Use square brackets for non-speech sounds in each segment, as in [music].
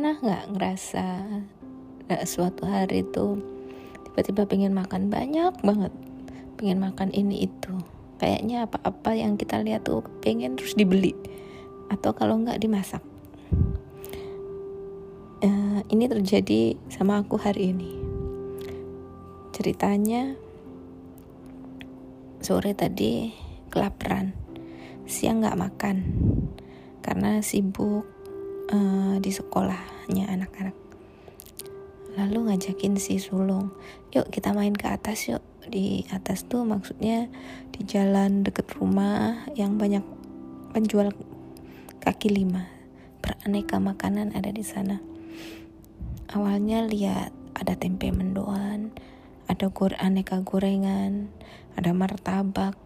pernah nggak ngerasa uh, suatu hari tuh tiba-tiba pengen makan banyak banget pengen makan ini itu. Kayaknya apa-apa yang kita lihat tuh pengen terus dibeli atau kalau nggak dimasak. Uh, ini terjadi sama aku hari ini. Ceritanya sore tadi kelaparan siang nggak makan karena sibuk uh, di sekolahnya anak-anak. Lalu ngajakin si sulung yuk kita main ke atas yuk. Di atas tuh maksudnya di jalan deket rumah yang banyak penjual kaki lima beraneka makanan ada di sana. Awalnya lihat ada tempe mendoan ada gor aneka gorengan ada martabak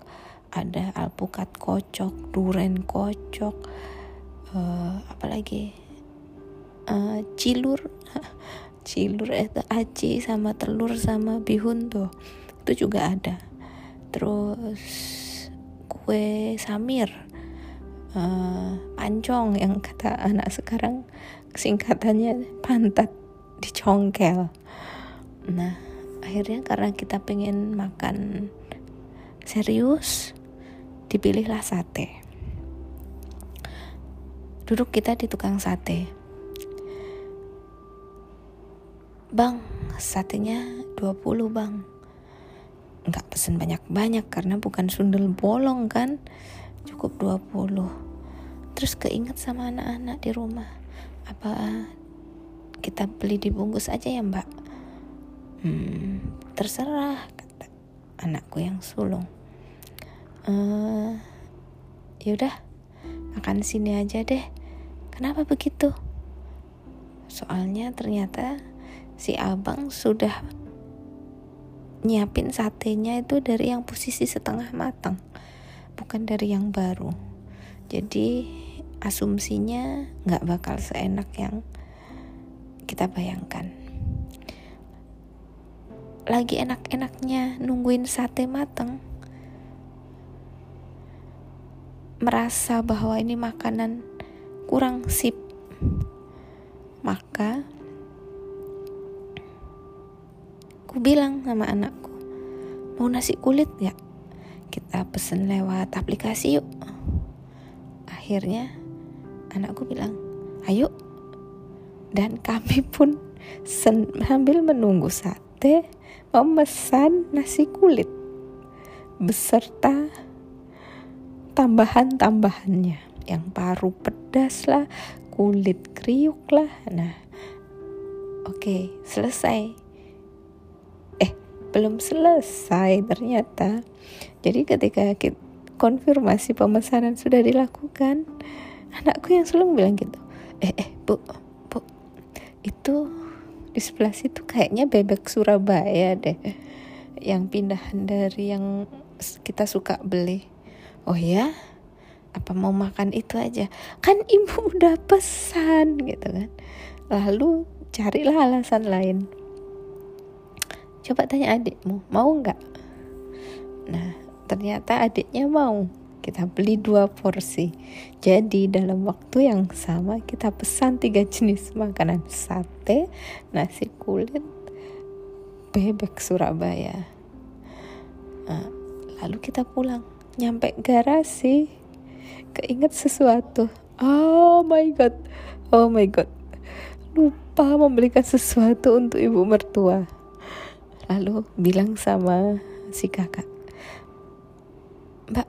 ada alpukat kocok duren kocok uh, apa lagi? Uh, cilur. [laughs] Cilur itu aci sama telur sama bihun tuh. Itu juga ada. Terus kue samir. Uh, pancong yang kata anak sekarang singkatannya pantat dicongkel nah akhirnya karena kita pengen makan serius dipilihlah sate duduk kita di tukang sate. Bang, satenya 20 bang. Nggak pesen banyak-banyak karena bukan sundel bolong kan? Cukup 20 Terus keinget sama anak-anak di rumah. Apa kita beli dibungkus aja ya mbak? Hmm, terserah kata anakku yang sulung. Uh, Yaudah, makan sini aja deh. Kenapa begitu? Soalnya ternyata si abang sudah nyiapin satenya itu dari yang posisi setengah matang bukan dari yang baru. Jadi asumsinya nggak bakal seenak yang kita bayangkan. Lagi enak-enaknya nungguin sate matang merasa bahwa ini makanan kurang sip maka Aku bilang sama anakku, mau nasi kulit gak? Kita pesen lewat aplikasi yuk. Akhirnya anakku bilang, ayo. Dan kami pun sambil menunggu sate memesan nasi kulit beserta tambahan-tambahannya yang paru pedas lah, kulit kriuk lah. Nah, oke, okay, selesai belum selesai ternyata. Jadi ketika konfirmasi pemesanan sudah dilakukan, anakku yang selalu bilang gitu, eh eh bu bu itu di sebelah situ kayaknya bebek Surabaya deh, yang pindahan dari yang kita suka beli. Oh ya? Apa mau makan itu aja? Kan ibu [laughs] udah pesan gitu kan. Lalu carilah alasan lain. Coba tanya adikmu mau nggak? Nah ternyata adiknya mau. Kita beli dua porsi. Jadi dalam waktu yang sama kita pesan tiga [laughs] jenis makanan. Sate nasi kulit bebek Surabaya. Nah, lalu kita pulang nyampe garasi keinget sesuatu. Oh my god. Oh my god. Lupa membelikan sesuatu untuk ibu mertua. Lalu bilang sama si kakak mbak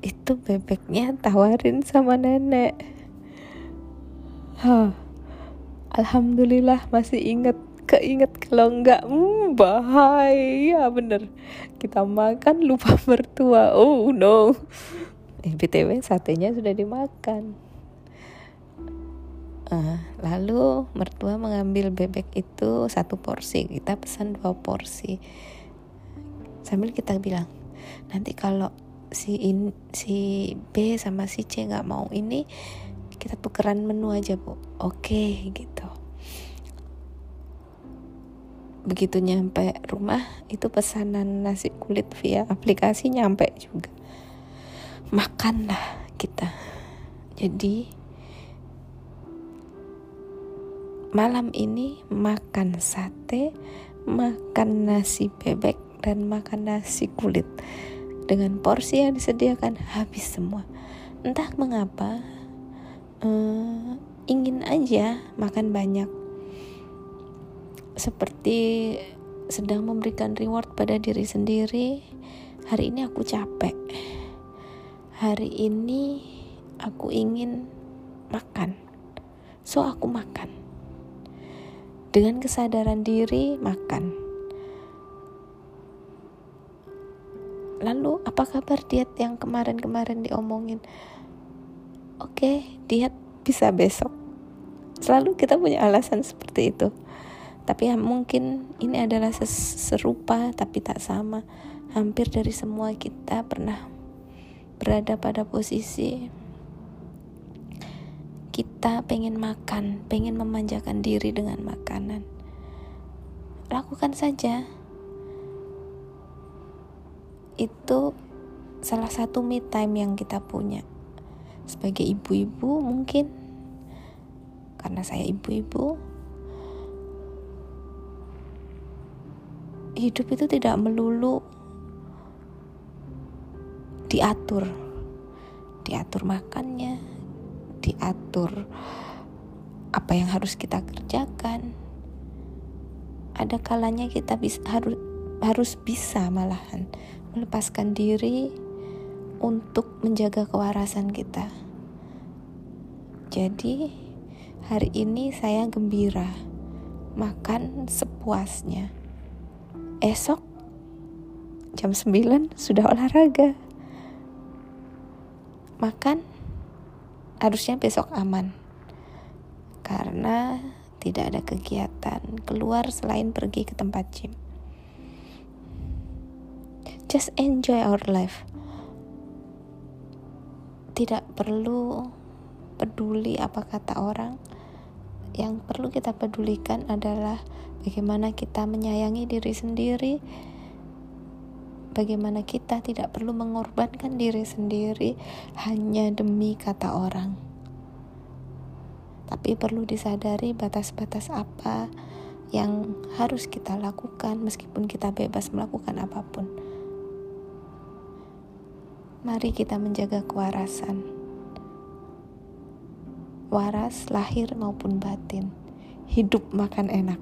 itu bebeknya tawarin sama nenek. Hah, Alhamdulillah masih inget keinget kalau enggak hmm, bahaya bener kita makan lupa [laughs] mertua oh no eh, btw satenya sudah dimakan Uh, lalu mertua mengambil bebek itu satu porsi, kita pesan dua porsi. Sambil kita bilang, nanti kalau si in, si B sama si C nggak mau ini, kita tukeran menu aja bu. Oke gitu. Begitu nyampe rumah, itu pesanan nasi kulit via aplikasi nyampe juga. Makanlah kita. Jadi malam ini makan sate, makan nasi bebek dan makan nasi kulit dengan porsi yang disediakan habis semua. Entah mengapa uh, ingin aja makan banyak. Seperti sedang memberikan reward pada diri sendiri. Hari ini aku capek. Hari ini aku ingin makan. So aku makan dengan kesadaran diri makan. Lalu apa kabar diet yang kemarin-kemarin diomongin? Oke, diet bisa besok. Selalu kita punya alasan seperti itu. Tapi ya mungkin ini adalah serupa tapi tak sama. Hampir dari semua kita pernah berada pada posisi kita pengen makan, pengen memanjakan diri dengan makanan, lakukan saja. Itu salah satu me time yang kita punya. Sebagai ibu-ibu mungkin karena saya ibu-ibu hidup itu tidak melulu diatur. Diatur makannya diatur apa yang harus kita kerjakan. Ada kalanya kita bisa harus harus bisa malahan melepaskan diri untuk menjaga kewarasan kita. Jadi hari ini saya gembira makan sepuasnya esok jam 9 sudah olahraga makan harusnya besok aman karena tidak ada kegiatan keluar selain pergi ke tempat gym. Just enjoy our life. Tidak perlu peduli apa kata orang. Yang perlu kita pedulikan adalah bagaimana kita menyayangi diri sendiri, bagaimana kita tidak perlu mengorbankan diri sendiri hanya demi kata orang. Tapi perlu disadari batas-batas apa yang harus kita lakukan meskipun kita bebas melakukan apa pun. Mari kita menjaga kewarasan. Waras lahir maupun batin. Hidup makan enak.